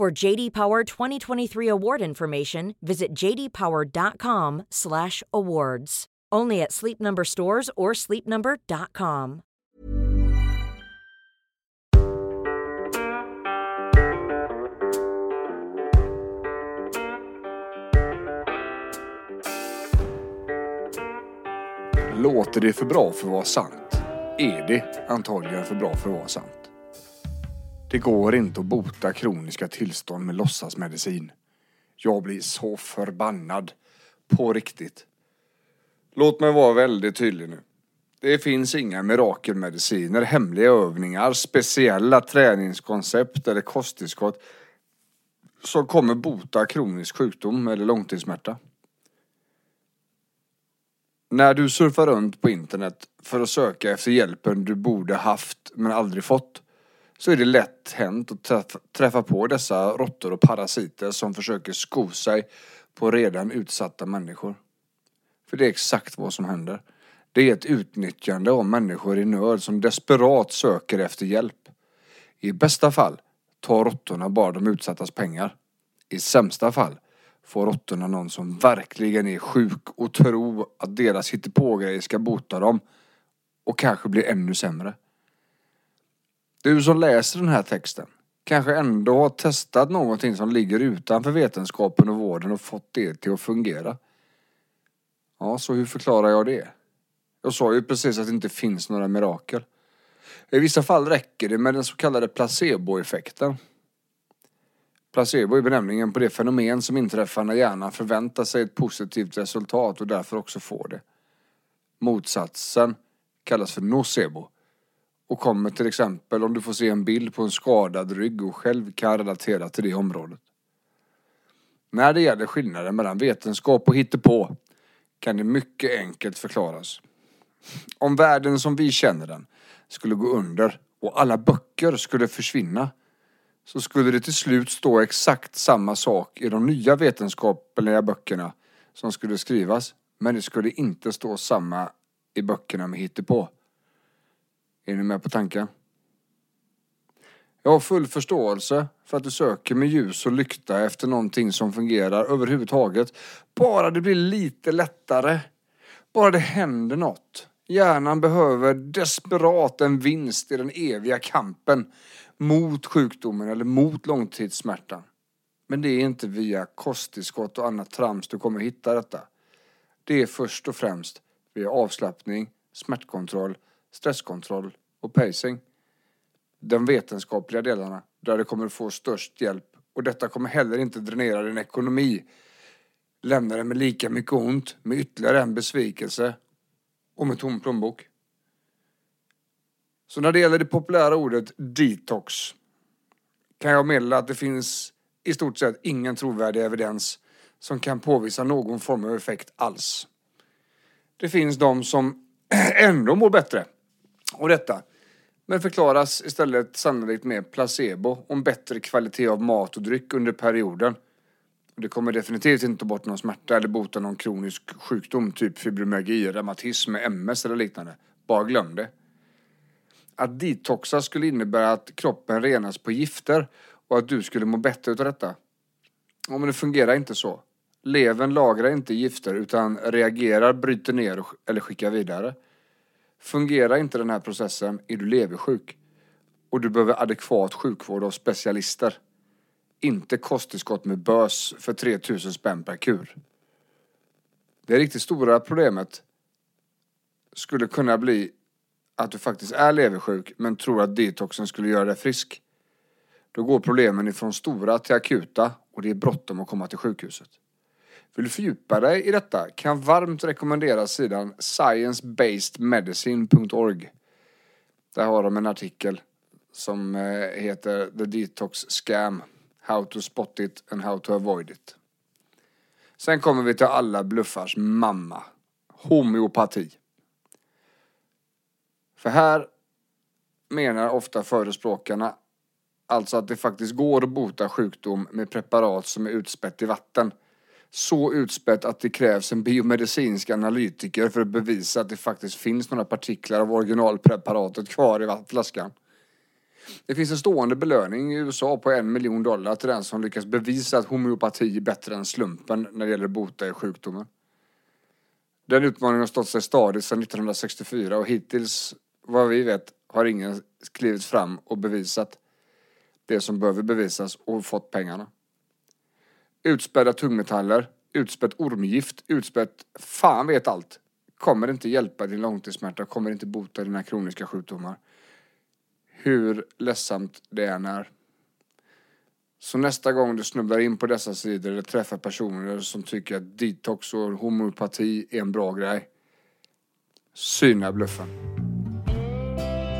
For JD Power 2023 award information, visit jdpower.com/awards. Only at Sleep Number stores or sleepnumber.com. Låter det för bra för att vara sant? Är det antagligen för bra för att vara sant? Det går inte att bota kroniska tillstånd med låtsasmedicin. Jag blir så förbannad. På riktigt. Låt mig vara väldigt tydlig nu. Det finns inga mirakelmediciner, hemliga övningar, speciella träningskoncept eller kosttillskott som kommer bota kronisk sjukdom eller långtidssmärta. När du surfar runt på internet för att söka efter hjälpen du borde haft men aldrig fått så är det lätt hänt att träffa, på dessa råttor och parasiter som försöker sko sig på redan utsatta människor. För det är exakt vad som händer. Det är ett utnyttjande av människor i nöd som desperat söker efter hjälp. I bästa fall tar råttorna bara de utsattas pengar. I sämsta fall får råttorna någon som verkligen är sjuk och tror att deras hittepågrejer ska bota dem och kanske blir ännu sämre. Du som läser den här texten kanske ändå har testat någonting som ligger utanför vetenskapen och vården och fått det till att fungera. Ja, så hur förklarar jag det? Jag sa ju precis att det inte finns några mirakel. I vissa fall räcker det med den så kallade placeboeffekten. Placebo är benämningen på det fenomen som inträffar när hjärnan förväntar sig ett positivt resultat och därför också får det. Motsatsen kallas för nocebo och kommer till exempel om du får se en bild på en skadad rygg och själv kan relatera till det området. När det gäller skillnaden mellan vetenskap och hittepå kan det mycket enkelt förklaras. Om världen som vi känner den skulle gå under och alla böcker skulle försvinna så skulle det till slut stå exakt samma sak i de nya vetenskapliga böckerna som skulle skrivas men det skulle inte stå samma i böckerna med hittepå. Är ni med på tanken? Jag har full förståelse för att du söker med ljus och lykta efter någonting som fungerar överhuvudtaget. Bara det blir lite lättare. Bara det händer något. Hjärnan behöver desperat en vinst i den eviga kampen mot sjukdomen eller mot långtidssmärtan. Men det är inte via kosttillskott och annat trams du kommer hitta detta. Det är först och främst via avslappning, smärtkontroll, stresskontroll och pacing de vetenskapliga delarna där du kommer få störst hjälp. Och detta kommer heller inte dränera din ekonomi. Lämna dig med lika mycket ont, med ytterligare en besvikelse och med tom plånbok. Så när det gäller det populära ordet detox kan jag meddela att det finns i stort sett ingen trovärdig evidens som kan påvisa någon form av effekt alls. Det finns de som ändå mår bättre. Och detta men förklaras istället sannolikt med placebo om bättre kvalitet av mat och dryck under perioden. Det kommer definitivt inte ta bort någon smärta eller bota någon kronisk sjukdom, typ fibromyalgi, reumatism, MS eller liknande. Bara glöm det. Att detoxa skulle innebära att kroppen renas på gifter och att du skulle må bättre utav detta. Ja, men det fungerar inte så. Levern lagrar inte gifter utan reagerar, bryter ner eller skickar vidare. Fungerar inte den här processen är du leversjuk och du behöver adekvat sjukvård av specialister. inte kosttillskott med bös för 3000 spänn per kur. Det riktigt stora problemet skulle kunna bli att du faktiskt är leversjuk men tror att detoxen skulle göra dig frisk. Då går problemen ifrån stora till akuta och det är bråttom att komma till sjukhuset. Vill du fördjupa dig i detta kan jag varmt rekommendera sidan sciencebasedmedicine.org. Där har de en artikel som eh, heter The Detox Scam How to spot it and how to avoid it. Sen kommer vi till alla bluffars mamma. Homeopati. För här menar ofta förespråkarna alltså att det faktiskt går att bota sjukdom med preparat som är utspätt i vatten. Så utspätt att det krävs en biomedicinsk analytiker för att bevisa att det faktiskt finns några partiklar av originalpreparatet kvar i flaskan. Det finns en stående belöning i USA på en miljon dollar till den som lyckas bevisa att homeopati är bättre än slumpen när det gäller att bota i sjukdomen. Den utmaningen har stått sig stadigt sedan 1964 och hittills, vad vi vet, har ingen klivit fram och bevisat det som behöver bevisas och fått pengarna. Utspädda tungmetaller, utspätt ormgift, utspätt fan vet allt. Kommer inte hjälpa din långtidssmärta, kommer inte bota dina kroniska sjukdomar hur ledsamt det än är. Så nästa gång du snubblar in på dessa sidor eller träffar personer som tycker att detox och homeopati är en bra grej. Syna bluffen.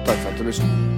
Tack för att du lyssnade.